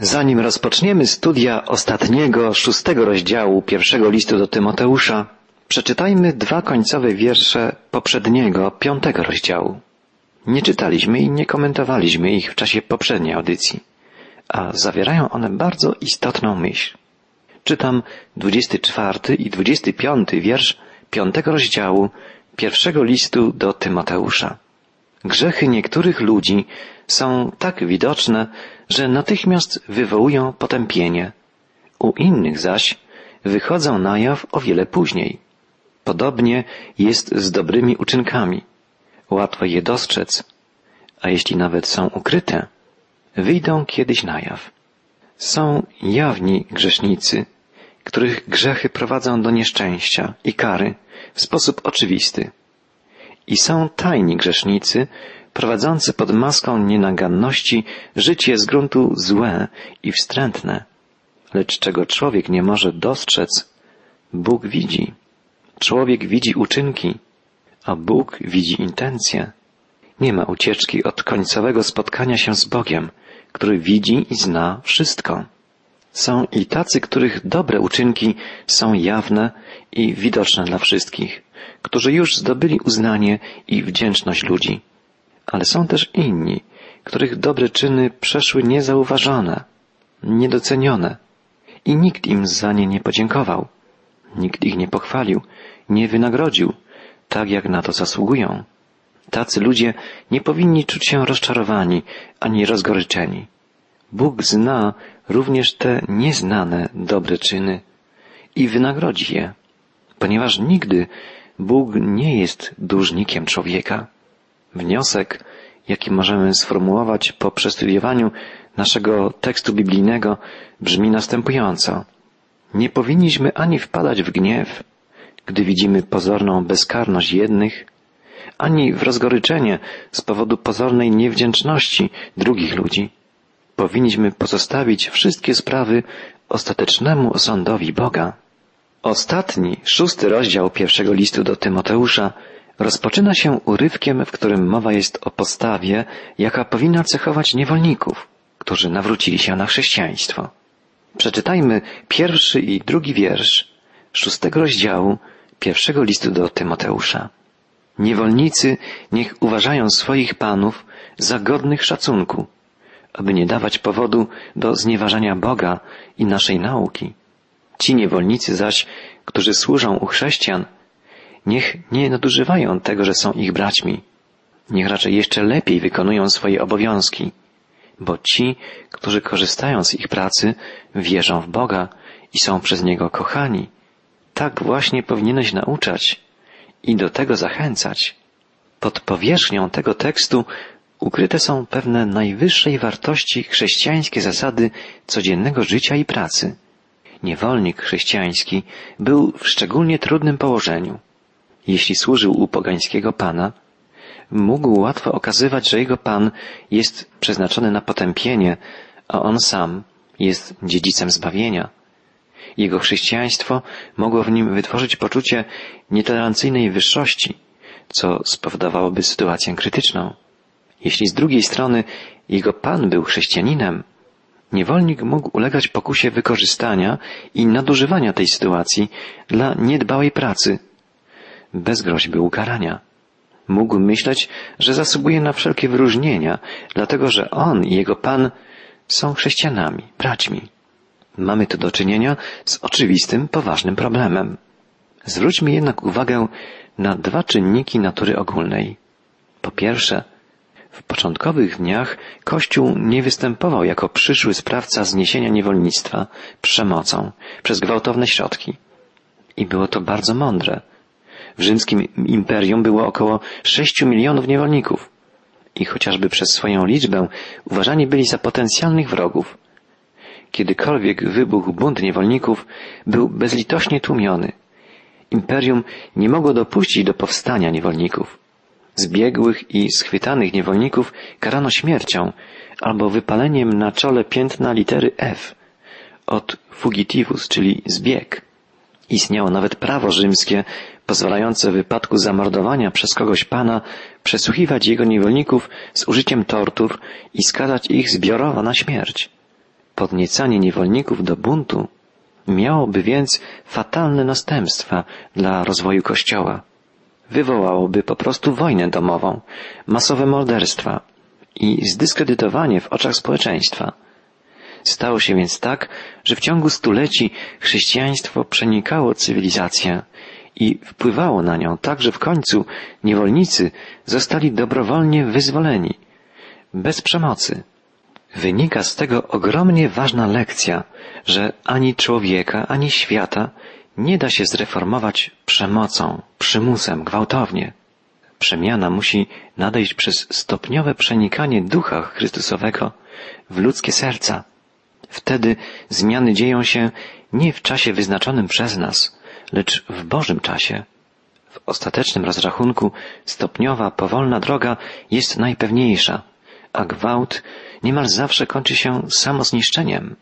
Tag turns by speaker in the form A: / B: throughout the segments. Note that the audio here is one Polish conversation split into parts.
A: Zanim rozpoczniemy studia ostatniego, szóstego rozdziału pierwszego listu do Tymoteusza, przeczytajmy dwa końcowe wiersze poprzedniego, piątego rozdziału. Nie czytaliśmy i nie komentowaliśmy ich w czasie poprzedniej audycji, a zawierają one bardzo istotną myśl. Czytam 24 i 25 wiersz piątego rozdziału pierwszego listu do Tymoteusza. Grzechy niektórych ludzi są tak widoczne, że natychmiast wywołują potępienie. U innych zaś wychodzą na jaw o wiele później. Podobnie jest z dobrymi uczynkami. Łatwo je dostrzec, a jeśli nawet są ukryte, wyjdą kiedyś na jaw. Są jawni grzesznicy, których grzechy prowadzą do nieszczęścia i kary w sposób oczywisty. I są tajni grzesznicy, prowadzący pod maską nienaganności życie z gruntu złe i wstrętne. Lecz czego człowiek nie może dostrzec, Bóg widzi. Człowiek widzi uczynki, a Bóg widzi intencje. Nie ma ucieczki od końcowego spotkania się z Bogiem, który widzi i zna wszystko. Są i tacy, których dobre uczynki są jawne i widoczne dla wszystkich, którzy już zdobyli uznanie i wdzięczność ludzi. Ale są też inni, których dobre czyny przeszły niezauważone, niedocenione i nikt im za nie nie podziękował. Nikt ich nie pochwalił, nie wynagrodził, tak jak na to zasługują. Tacy ludzie nie powinni czuć się rozczarowani ani rozgoryczeni. Bóg zna również te nieznane dobre czyny i wynagrodzi je, ponieważ nigdy Bóg nie jest dłużnikiem człowieka. Wniosek, jaki możemy sformułować po przestudiowaniu naszego tekstu biblijnego, brzmi następująco. Nie powinniśmy ani wpadać w gniew, gdy widzimy pozorną bezkarność jednych, ani w rozgoryczenie z powodu pozornej niewdzięczności drugich ludzi. Powinniśmy pozostawić wszystkie sprawy ostatecznemu osądowi Boga. Ostatni, szósty rozdział pierwszego listu do Tymoteusza rozpoczyna się urywkiem, w którym mowa jest o postawie, jaka powinna cechować niewolników, którzy nawrócili się na chrześcijaństwo. Przeczytajmy pierwszy i drugi wiersz szóstego rozdziału pierwszego listu do Tymoteusza. Niewolnicy niech uważają swoich panów za godnych szacunku, aby nie dawać powodu do znieważania Boga i naszej nauki. Ci niewolnicy zaś, którzy służą u chrześcijan, niech nie nadużywają tego, że są ich braćmi. Niech raczej jeszcze lepiej wykonują swoje obowiązki, bo ci, którzy korzystają z ich pracy, wierzą w Boga i są przez Niego kochani. Tak właśnie powinieneś nauczać i do tego zachęcać. Pod powierzchnią tego tekstu ukryte są pewne najwyższej wartości chrześcijańskie zasady codziennego życia i pracy. Niewolnik chrześcijański był w szczególnie trudnym położeniu. Jeśli służył u pogańskiego pana, mógł łatwo okazywać, że jego pan jest przeznaczony na potępienie, a on sam jest dziedzicem zbawienia. Jego chrześcijaństwo mogło w nim wytworzyć poczucie nietolerancyjnej wyższości, co spowodowałoby sytuację krytyczną. Jeśli z drugiej strony jego pan był chrześcijaninem, niewolnik mógł ulegać pokusie wykorzystania i nadużywania tej sytuacji dla niedbałej pracy, bez groźby ukarania. Mógł myśleć, że zasługuje na wszelkie wyróżnienia, dlatego że on i jego pan są chrześcijanami, braćmi. Mamy tu do czynienia z oczywistym, poważnym problemem. Zwróćmy jednak uwagę na dwa czynniki natury ogólnej. Po pierwsze, w początkowych dniach Kościół nie występował jako przyszły sprawca zniesienia niewolnictwa przemocą przez gwałtowne środki. I było to bardzo mądre. W rzymskim imperium było około sześciu milionów niewolników i chociażby przez swoją liczbę uważani byli za potencjalnych wrogów. Kiedykolwiek wybuchł bunt niewolników, był bezlitośnie tłumiony. Imperium nie mogło dopuścić do powstania niewolników. Zbiegłych i schwytanych niewolników karano śmiercią albo wypaleniem na czole piętna litery F od fugitivus, czyli zbieg. Istniało nawet prawo rzymskie pozwalające w wypadku zamordowania przez kogoś pana przesłuchiwać jego niewolników z użyciem tortur i skazać ich zbiorowo na śmierć. Podniecanie niewolników do buntu miałoby więc fatalne następstwa dla rozwoju Kościoła. Wywołałoby po prostu wojnę domową, masowe morderstwa i zdyskredytowanie w oczach społeczeństwa. Stało się więc tak, że w ciągu stuleci chrześcijaństwo przenikało cywilizację i wpływało na nią tak, że w końcu niewolnicy zostali dobrowolnie wyzwoleni, bez przemocy. Wynika z tego ogromnie ważna lekcja, że ani człowieka, ani świata nie da się zreformować przemocą, przymusem, gwałtownie. Przemiana musi nadejść przez stopniowe przenikanie ducha Chrystusowego w ludzkie serca. Wtedy zmiany dzieją się nie w czasie wyznaczonym przez nas, lecz w Bożym czasie. W ostatecznym rozrachunku stopniowa, powolna droga jest najpewniejsza, a gwałt niemal zawsze kończy się samozniszczeniem.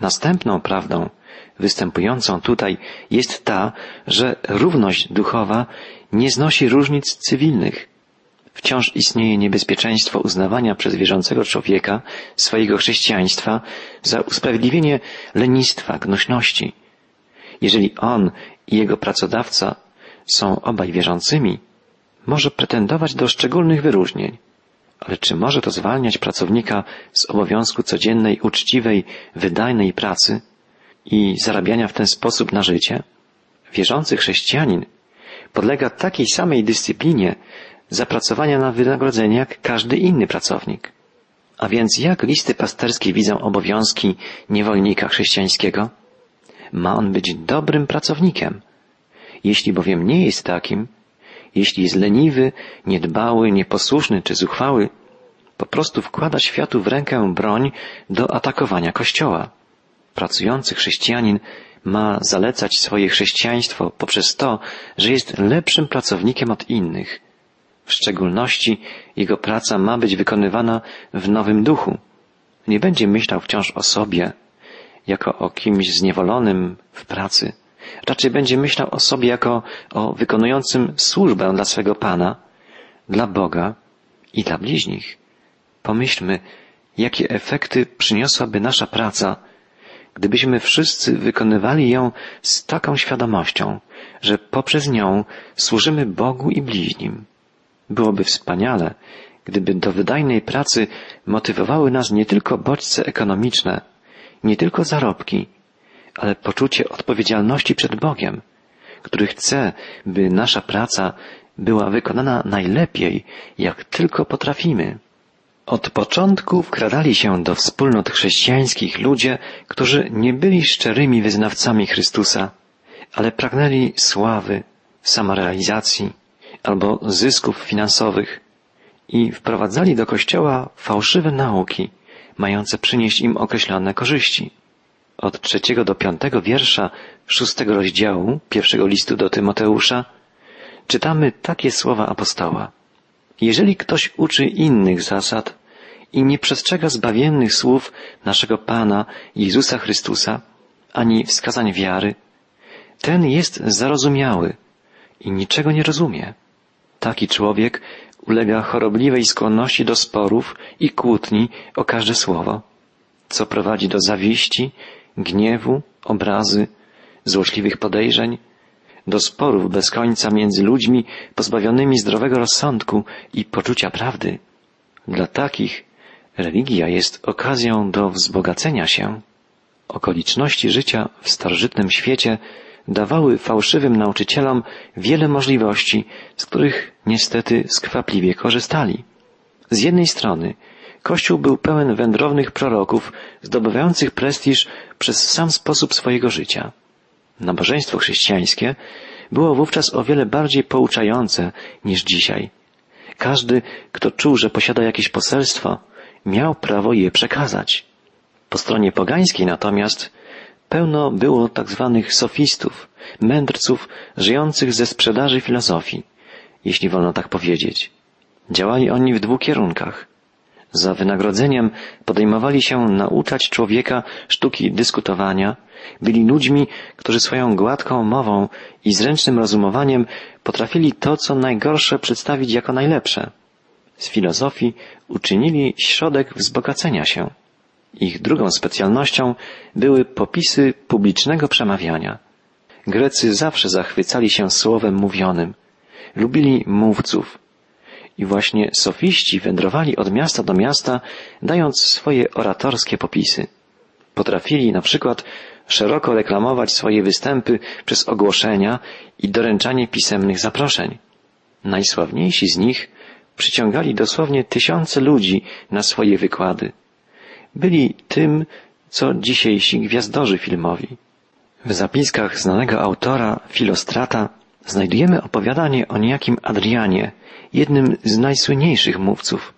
A: Następną prawdą, występującą tutaj, jest ta, że równość duchowa nie znosi różnic cywilnych. Wciąż istnieje niebezpieczeństwo uznawania przez wierzącego człowieka swojego chrześcijaństwa za usprawiedliwienie lenistwa, gnośności. Jeżeli on i jego pracodawca są obaj wierzącymi, może pretendować do szczególnych wyróżnień. Ale czy może to zwalniać pracownika z obowiązku codziennej, uczciwej, wydajnej pracy i zarabiania w ten sposób na życie? Wierzący chrześcijanin podlega takiej samej dyscyplinie zapracowania na wynagrodzenie jak każdy inny pracownik. A więc jak listy pasterskie widzą obowiązki niewolnika chrześcijańskiego? Ma on być dobrym pracownikiem. Jeśli bowiem nie jest takim, jeśli jest leniwy, niedbały, nieposłuszny czy zuchwały, po prostu wkłada światu w rękę broń do atakowania Kościoła. Pracujący chrześcijanin ma zalecać swoje chrześcijaństwo poprzez to, że jest lepszym pracownikiem od innych. W szczególności jego praca ma być wykonywana w nowym duchu. Nie będzie myślał wciąż o sobie, jako o kimś zniewolonym w pracy, Raczej będzie myślał o sobie jako o wykonującym służbę dla swego Pana, dla Boga i dla bliźnich. Pomyślmy, jakie efekty przyniosłaby nasza praca, gdybyśmy wszyscy wykonywali ją z taką świadomością, że poprzez nią służymy Bogu i bliźnim. Byłoby wspaniale, gdyby do wydajnej pracy motywowały nas nie tylko bodźce ekonomiczne, nie tylko zarobki, ale poczucie odpowiedzialności przed Bogiem, który chce, by nasza praca była wykonana najlepiej, jak tylko potrafimy. Od początku wkradali się do wspólnot chrześcijańskich ludzie, którzy nie byli szczerymi wyznawcami Chrystusa, ale pragnęli sławy, samorealizacji albo zysków finansowych i wprowadzali do Kościoła fałszywe nauki, mające przynieść im określone korzyści od trzeciego do piątego wiersza szóstego rozdziału pierwszego listu do Tymoteusza czytamy takie słowa apostoła. Jeżeli ktoś uczy innych zasad i nie przestrzega zbawiennych słów naszego Pana Jezusa Chrystusa, ani wskazań wiary, ten jest zarozumiały i niczego nie rozumie. Taki człowiek ulega chorobliwej skłonności do sporów i kłótni o każde słowo, co prowadzi do zawiści gniewu, obrazy, złośliwych podejrzeń, do sporów bez końca między ludźmi pozbawionymi zdrowego rozsądku i poczucia prawdy. Dla takich religia jest okazją do wzbogacenia się. Okoliczności życia w starożytnym świecie dawały fałszywym nauczycielom wiele możliwości, z których niestety skwapliwie korzystali. Z jednej strony Kościół był pełen wędrownych proroków, zdobywających prestiż przez sam sposób swojego życia. Nabożeństwo chrześcijańskie było wówczas o wiele bardziej pouczające niż dzisiaj. Każdy, kto czuł, że posiada jakieś poselstwo, miał prawo je przekazać. Po stronie pogańskiej natomiast pełno było tak zwanych sofistów, mędrców żyjących ze sprzedaży filozofii, jeśli wolno tak powiedzieć. Działali oni w dwóch kierunkach. Za wynagrodzeniem podejmowali się nauczać człowieka sztuki dyskutowania, byli ludźmi, którzy swoją gładką mową i zręcznym rozumowaniem potrafili to, co najgorsze przedstawić jako najlepsze. Z filozofii uczynili środek wzbogacenia się. Ich drugą specjalnością były popisy publicznego przemawiania. Grecy zawsze zachwycali się słowem mówionym. Lubili mówców. I właśnie sofiści wędrowali od miasta do miasta, dając swoje oratorskie popisy. Potrafili na przykład szeroko reklamować swoje występy przez ogłoszenia i doręczanie pisemnych zaproszeń. Najsławniejsi z nich przyciągali dosłownie tysiące ludzi na swoje wykłady. Byli tym, co dzisiejsi gwiazdorzy filmowi. W zapiskach znanego autora, Filostrata, znajdujemy opowiadanie o niejakim Adrianie, jednym z najsłynniejszych mówców,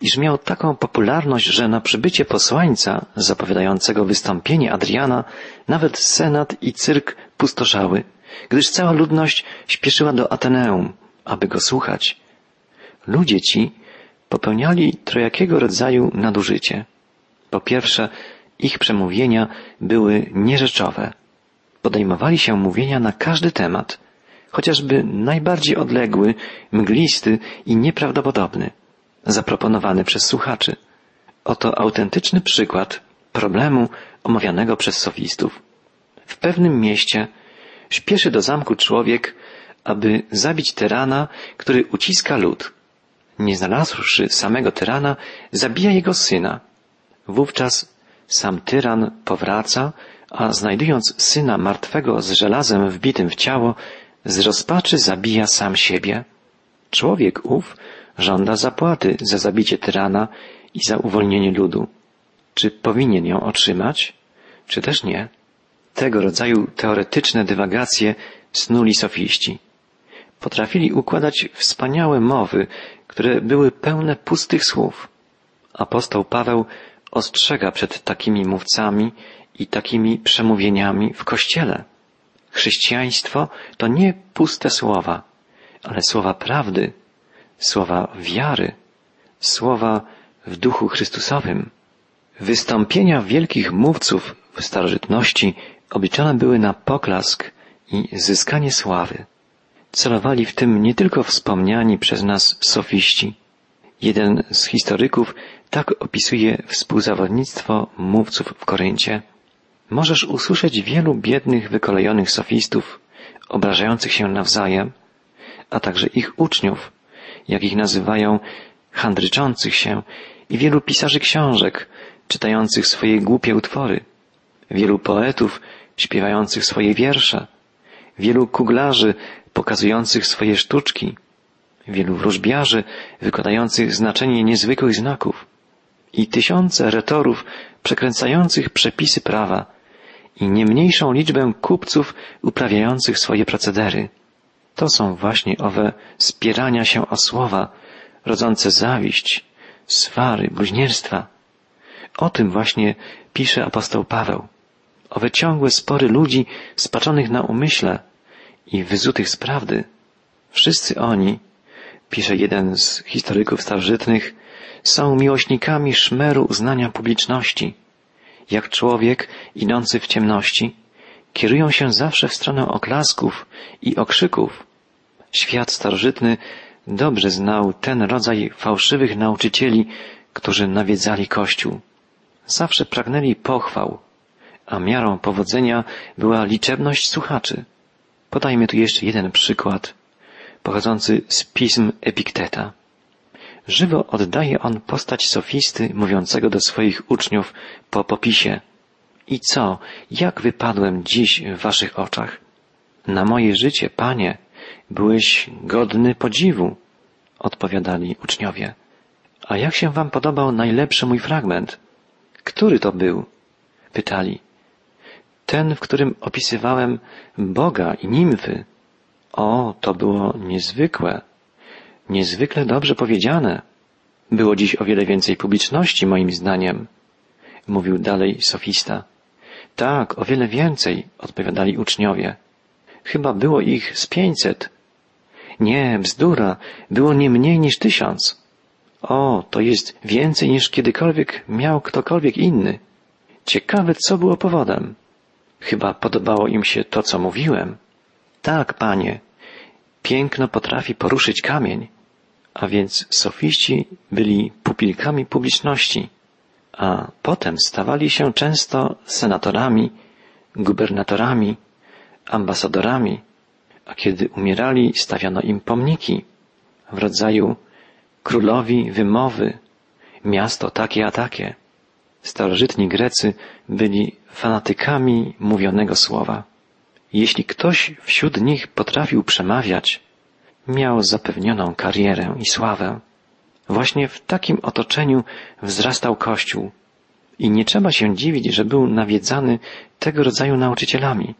A: iż miał taką popularność, że na przybycie posłańca zapowiadającego wystąpienie Adriana nawet senat i cyrk pustoszały, gdyż cała ludność śpieszyła do Ateneum, aby go słuchać. Ludzie ci popełniali trojakiego rodzaju nadużycie. Po pierwsze, ich przemówienia były nierzeczowe. Podejmowali się mówienia na każdy temat, chociażby najbardziej odległy, mglisty i nieprawdopodobny, zaproponowany przez słuchaczy. Oto autentyczny przykład problemu omawianego przez sofistów. W pewnym mieście śpieszy do zamku człowiek, aby zabić tyrana, który uciska lud. Nie znalazłszy samego tyrana, zabija jego syna. Wówczas sam tyran powraca, a znajdując syna martwego z żelazem wbitym w ciało, z rozpaczy zabija sam siebie. Człowiek ów żąda zapłaty za zabicie tyrana i za uwolnienie ludu. Czy powinien ją otrzymać, czy też nie? Tego rodzaju teoretyczne dywagacje snuli sofiści. Potrafili układać wspaniałe mowy, które były pełne pustych słów. Apostoł Paweł ostrzega przed takimi mówcami i takimi przemówieniami w Kościele. Chrześcijaństwo to nie puste słowa, ale słowa prawdy, słowa wiary, słowa w duchu Chrystusowym. Wystąpienia wielkich mówców w starożytności obliczone były na poklask i zyskanie sławy. Celowali w tym nie tylko wspomniani przez nas sofiści. Jeden z historyków tak opisuje współzawodnictwo mówców w Koryncie. Możesz usłyszeć wielu biednych, wykolejonych sofistów, obrażających się nawzajem, a także ich uczniów, jak ich nazywają, handryczących się i wielu pisarzy książek, czytających swoje głupie utwory, wielu poetów śpiewających swoje wiersze, wielu kuglarzy pokazujących swoje sztuczki, wielu wróżbiarzy wykładających znaczenie niezwykłych znaków i tysiące retorów przekręcających przepisy prawa i nie mniejszą liczbę kupców uprawiających swoje procedery. To są właśnie owe spierania się o słowa, rodzące zawiść, swary, bluźnierstwa. O tym właśnie pisze apostoł Paweł. Owe ciągłe spory ludzi spaczonych na umyśle i wyzutych z prawdy. Wszyscy oni, pisze jeden z historyków starożytnych, są miłośnikami szmeru uznania publiczności. Jak człowiek idący w ciemności, kierują się zawsze w stronę oklasków i okrzyków. Świat starożytny dobrze znał ten rodzaj fałszywych nauczycieli, którzy nawiedzali Kościół. Zawsze pragnęli pochwał, a miarą powodzenia była liczebność słuchaczy. Podajmy tu jeszcze jeden przykład, pochodzący z pism Epikteta. Żywo oddaje on postać sofisty mówiącego do swoich uczniów po popisie. I co, jak wypadłem dziś w waszych oczach? Na moje życie, panie, byłeś godny podziwu, odpowiadali uczniowie. A jak się wam podobał najlepszy mój fragment? Który to był? pytali. Ten, w którym opisywałem Boga i nimfy. O, to było niezwykłe, niezwykle dobrze powiedziane. Było dziś o wiele więcej publiczności, moim zdaniem, mówił dalej sofista. Tak, o wiele więcej, odpowiadali uczniowie. Chyba było ich z pięćset. Nie, bzdura, było nie mniej niż tysiąc. O, to jest więcej niż kiedykolwiek miał ktokolwiek inny. Ciekawe, co było powodem. Chyba podobało im się to, co mówiłem. Tak, panie, piękno potrafi poruszyć kamień. A więc sofiści byli pupilkami publiczności, a potem stawali się często senatorami, gubernatorami, ambasadorami, a kiedy umierali, stawiano im pomniki w rodzaju królowi wymowy, miasto takie a takie. Starożytni Grecy byli fanatykami mówionego słowa. Jeśli ktoś wśród nich potrafił przemawiać, miał zapewnioną karierę i sławę. Właśnie w takim otoczeniu wzrastał Kościół. I nie trzeba się dziwić, że był nawiedzany tego rodzaju nauczycielami.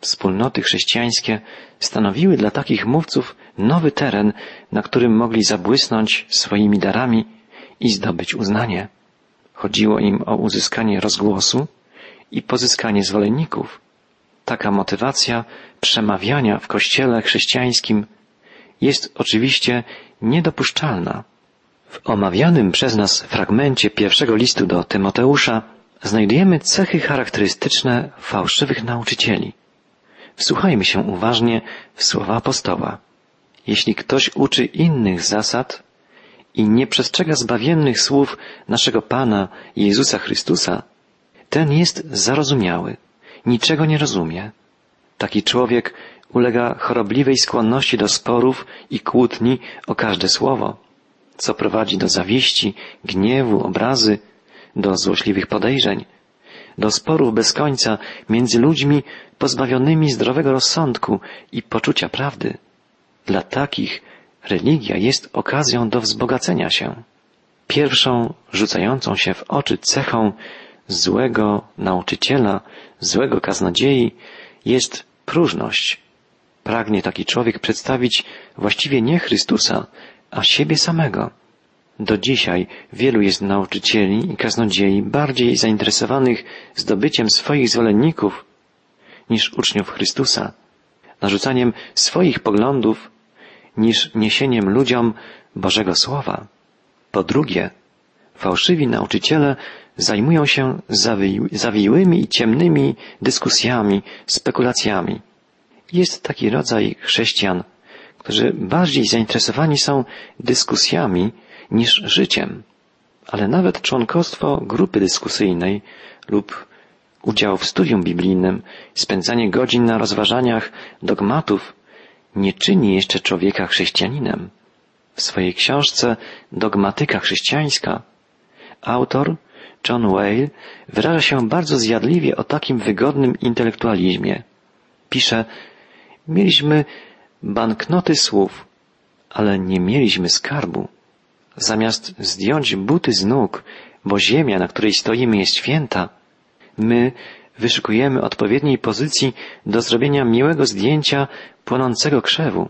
A: Wspólnoty chrześcijańskie stanowiły dla takich mówców nowy teren, na którym mogli zabłysnąć swoimi darami i zdobyć uznanie. Chodziło im o uzyskanie rozgłosu i pozyskanie zwolenników. Taka motywacja przemawiania w kościele chrześcijańskim jest oczywiście niedopuszczalna. W omawianym przez nas fragmencie pierwszego listu do Tymoteusza znajdujemy cechy charakterystyczne fałszywych nauczycieli. Wsłuchajmy się uważnie w słowa apostoła. Jeśli ktoś uczy innych zasad i nie przestrzega zbawiennych słów naszego Pana Jezusa Chrystusa, ten jest zarozumiały, niczego nie rozumie. Taki człowiek ulega chorobliwej skłonności do sporów i kłótni o każde słowo, co prowadzi do zawiści, gniewu, obrazy, do złośliwych podejrzeń, do sporów bez końca między ludźmi pozbawionymi zdrowego rozsądku i poczucia prawdy. Dla takich religia jest okazją do wzbogacenia się. Pierwszą rzucającą się w oczy cechą złego nauczyciela, złego kaznodziei jest próżność. Pragnie taki człowiek przedstawić właściwie nie Chrystusa, a siebie samego. Do dzisiaj wielu jest nauczycieli i kaznodziei bardziej zainteresowanych zdobyciem swoich zwolenników niż uczniów Chrystusa, narzucaniem swoich poglądów niż niesieniem ludziom Bożego Słowa. Po drugie, fałszywi nauczyciele zajmują się zawiłymi i ciemnymi dyskusjami, spekulacjami. Jest taki rodzaj chrześcijan, którzy bardziej zainteresowani są dyskusjami niż życiem. Ale nawet członkostwo grupy dyskusyjnej lub udział w studium biblijnym, spędzanie godzin na rozważaniach dogmatów nie czyni jeszcze człowieka chrześcijaninem. W swojej książce Dogmatyka chrześcijańska autor John Whale wyraża się bardzo zjadliwie o takim wygodnym intelektualizmie. Pisze, mieliśmy banknoty słów, ale nie mieliśmy skarbu. Zamiast zdjąć buty z nóg, bo ziemia, na której stoimy, jest święta, my wyszukujemy odpowiedniej pozycji do zrobienia miłego zdjęcia płonącego krzewu.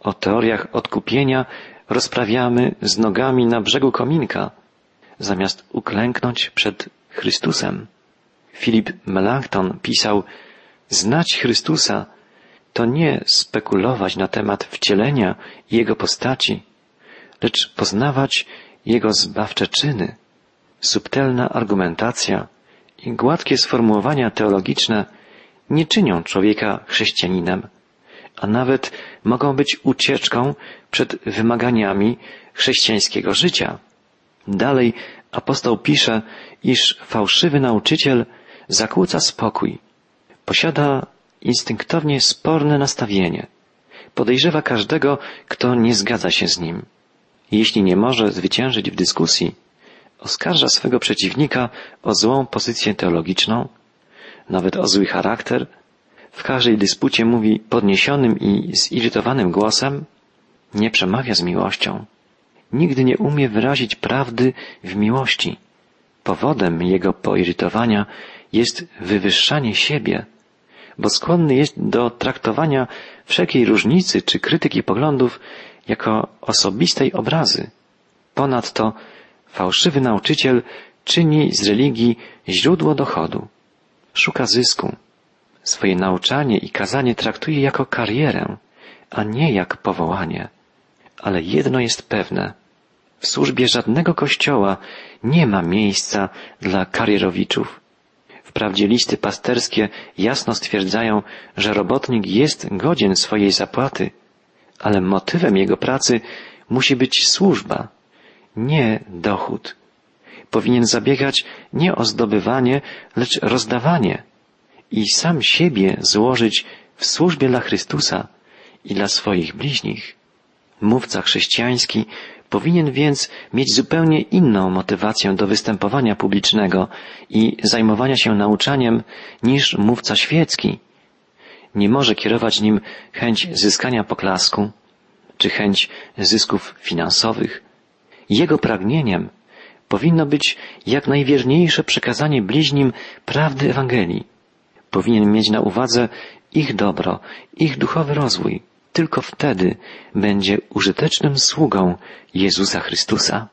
A: O teoriach odkupienia rozprawiamy z nogami na brzegu kominka, zamiast uklęknąć przed Chrystusem. Filip Melanchthon pisał, znać Chrystusa to nie spekulować na temat wcielenia Jego postaci, lecz poznawać Jego zbawcze czyny. Subtelna argumentacja i gładkie sformułowania teologiczne nie czynią człowieka chrześcijaninem, a nawet mogą być ucieczką przed wymaganiami chrześcijańskiego życia. Dalej apostoł pisze, iż fałszywy nauczyciel zakłóca spokój, posiada instynktownie sporne nastawienie, podejrzewa każdego, kto nie zgadza się z nim. Jeśli nie może zwyciężyć w dyskusji, oskarża swego przeciwnika o złą pozycję teologiczną, nawet o zły charakter, w każdej dyspucie mówi podniesionym i zirytowanym głosem, nie przemawia z miłością, nigdy nie umie wyrazić prawdy w miłości. Powodem jego poirytowania jest wywyższanie siebie, bo skłonny jest do traktowania wszelkiej różnicy czy krytyki poglądów jako osobistej obrazy. Ponadto fałszywy nauczyciel czyni z religii źródło dochodu. Szuka zysku. Swoje nauczanie i kazanie traktuje jako karierę, a nie jak powołanie. Ale jedno jest pewne. W służbie żadnego kościoła nie ma miejsca dla karierowiczów. Wprawdzie listy pasterskie jasno stwierdzają, że robotnik jest godzien swojej zapłaty, ale motywem jego pracy musi być służba, nie dochód. powinien zabiegać nie o zdobywanie, lecz rozdawanie i sam siebie złożyć w służbie dla Chrystusa i dla swoich bliźnich. Mówca chrześcijański powinien więc mieć zupełnie inną motywację do występowania publicznego i zajmowania się nauczaniem niż mówca świecki. Nie może kierować nim chęć zyskania poklasku czy chęć zysków finansowych. Jego pragnieniem powinno być jak najwierniejsze przekazanie bliźnim prawdy Ewangelii. Powinien mieć na uwadze ich dobro, ich duchowy rozwój. Tylko wtedy będzie użytecznym sługą Jezusa Chrystusa.